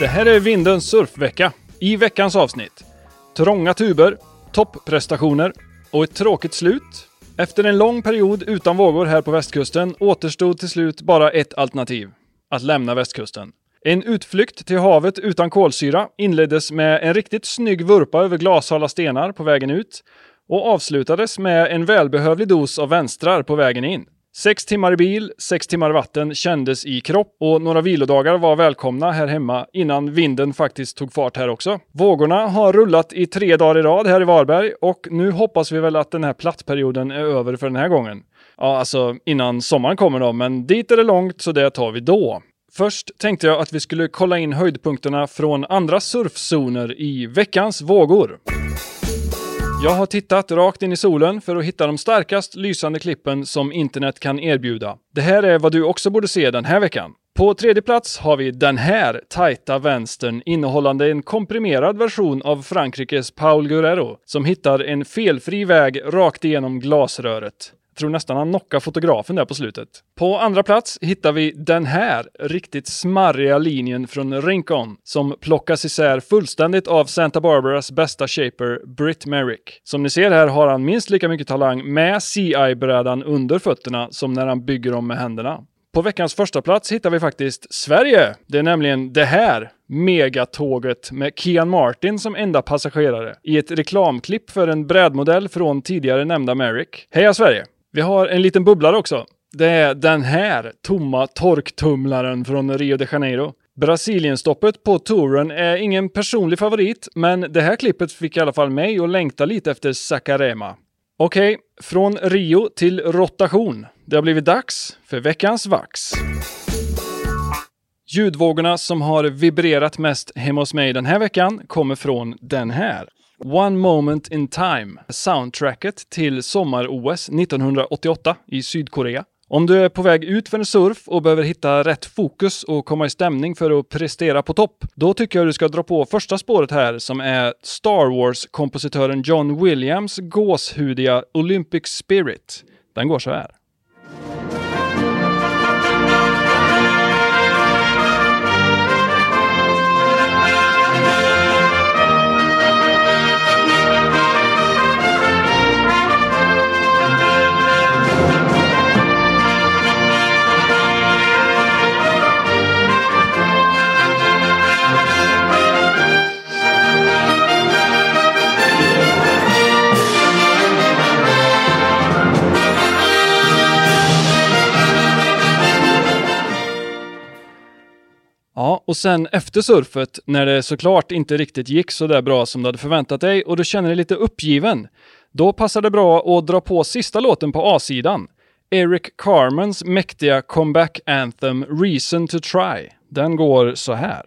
Det här är Vindens surfvecka. I veckans avsnitt. Trånga tuber, topprestationer och ett tråkigt slut. Efter en lång period utan vågor här på västkusten återstod till slut bara ett alternativ. Att lämna västkusten. En utflykt till havet utan kolsyra inleddes med en riktigt snygg vurpa över glashala stenar på vägen ut och avslutades med en välbehövlig dos av vänstrar på vägen in. Sex timmar i bil, sex timmar i vatten kändes i kropp och några vilodagar var välkomna här hemma innan vinden faktiskt tog fart här också. Vågorna har rullat i tre dagar i rad här i Varberg och nu hoppas vi väl att den här plattperioden är över för den här gången. Ja, alltså innan sommaren kommer då, men dit är det långt så det tar vi då. Först tänkte jag att vi skulle kolla in höjdpunkterna från andra surfzoner i veckans vågor. Jag har tittat rakt in i solen för att hitta de starkast lysande klippen som internet kan erbjuda. Det här är vad du också borde se den här veckan. På tredje plats har vi den här tajta vänstern innehållande en komprimerad version av Frankrikes Paul Guerrero som hittar en felfri väg rakt igenom glasröret tror nästan han knockar fotografen där på slutet. På andra plats hittar vi den här riktigt smarriga linjen från Rincon som plockas isär fullständigt av Santa Barbaras bästa shaper Britt Merrick. Som ni ser här har han minst lika mycket talang med CI-brädan under fötterna som när han bygger dem med händerna. På veckans första plats hittar vi faktiskt Sverige. Det är nämligen det här megatåget med Kian Martin som enda passagerare i ett reklamklipp för en brädmodell från tidigare nämnda Merrick. Heja Sverige! Vi har en liten bubblare också. Det är den här tomma torktumlaren från Rio de Janeiro. Brasilienstoppet på touren är ingen personlig favorit, men det här klippet fick i alla fall mig att längta lite efter Sakarema. Okej, okay, från Rio till rotation. Det har blivit dags för veckans vax. Ljudvågorna som har vibrerat mest hemma hos mig den här veckan kommer från den här. One Moment in Time, soundtracket till sommar-OS 1988 i Sydkorea. Om du är på väg ut för en surf och behöver hitta rätt fokus och komma i stämning för att prestera på topp, då tycker jag du ska dra på första spåret här som är Star Wars-kompositören John Williams gåshudiga Olympic Spirit. Den går så här. Ja, och sen efter surfet, när det såklart inte riktigt gick så där bra som du hade förväntat dig och du känner dig lite uppgiven, då passar det bra att dra på sista låten på A-sidan. Eric Carmens mäktiga comeback anthem Reason to Try. Den går så här.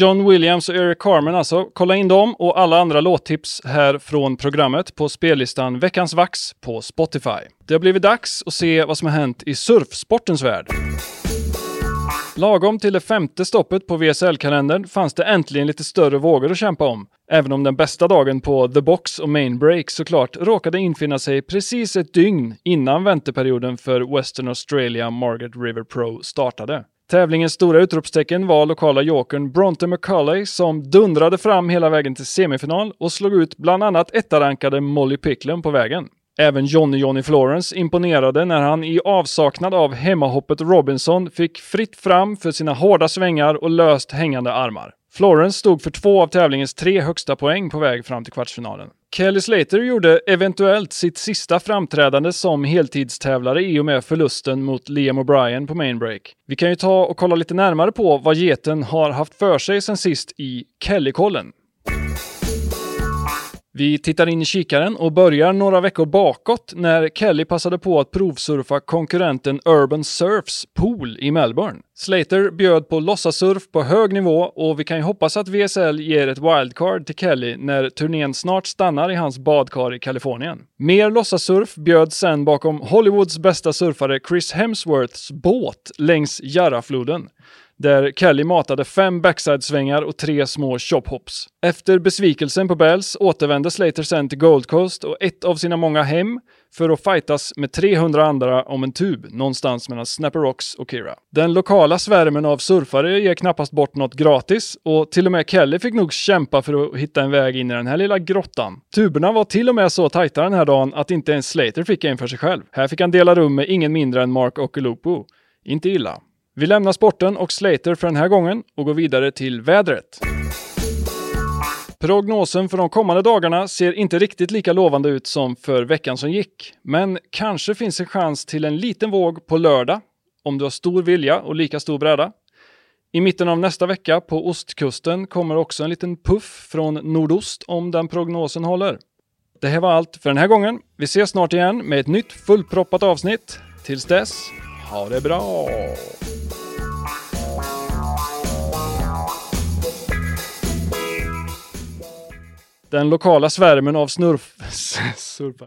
John Williams och Eric Carmen alltså. Kolla in dem och alla andra låttips här från programmet på spellistan Veckans Vax på Spotify. Det har blivit dags att se vad som har hänt i surfsportens värld. Lagom till det femte stoppet på VSL-kalendern fanns det äntligen lite större vågor att kämpa om. Även om den bästa dagen på The Box och Main Break såklart råkade infinna sig precis ett dygn innan vänteperioden för Western Australia Margaret River Pro startade. Tävlingens stora utropstecken var lokala jokern Bronte McCulley som dundrade fram hela vägen till semifinal och slog ut bland annat ettarankade Molly Picklum på vägen. Även Johnny Johnny Florence imponerade när han i avsaknad av hemmahoppet Robinson fick fritt fram för sina hårda svängar och löst hängande armar. Florence stod för två av tävlingens tre högsta poäng på väg fram till kvartsfinalen. Kelly Slater gjorde eventuellt sitt sista framträdande som heltidstävlare i och med förlusten mot Liam O'Brien på Mainbreak. Vi kan ju ta och kolla lite närmare på vad geten har haft för sig sen sist i Kellykollen. Vi tittar in i kikaren och börjar några veckor bakåt när Kelly passade på att provsurfa konkurrenten Urban Surfs pool i Melbourne. Slater bjöd på låtsasurf på hög nivå och vi kan ju hoppas att VSL ger ett wildcard till Kelly när turnén snart stannar i hans badkar i Kalifornien. Mer låtsasurf bjöds sen bakom Hollywoods bästa surfare Chris Hemsworths båt längs Jarrafloden där Kelly matade fem backside-svängar och tre små chop-hops. Efter besvikelsen på Bells återvände Slater sen till Gold Coast och ett av sina många hem för att fightas med 300 andra om en tub någonstans mellan Snapper Rocks och Kira. Den lokala svärmen av surfare ger knappast bort något gratis och till och med Kelly fick nog kämpa för att hitta en väg in i den här lilla grottan. Tuberna var till och med så tajta den här dagen att inte ens Slater fick en för sig själv. Här fick han dela rum med ingen mindre än Mark Okelupo. Inte illa. Vi lämnar sporten och Slater för den här gången och går vidare till vädret. Prognosen för de kommande dagarna ser inte riktigt lika lovande ut som för veckan som gick. Men kanske finns en chans till en liten våg på lördag, om du har stor vilja och lika stor bräda. I mitten av nästa vecka på ostkusten kommer också en liten puff från nordost om den prognosen håller. Det här var allt för den här gången. Vi ses snart igen med ett nytt fullproppat avsnitt. Tills dess, ha det bra! Den lokala svärmen av snurf... surfare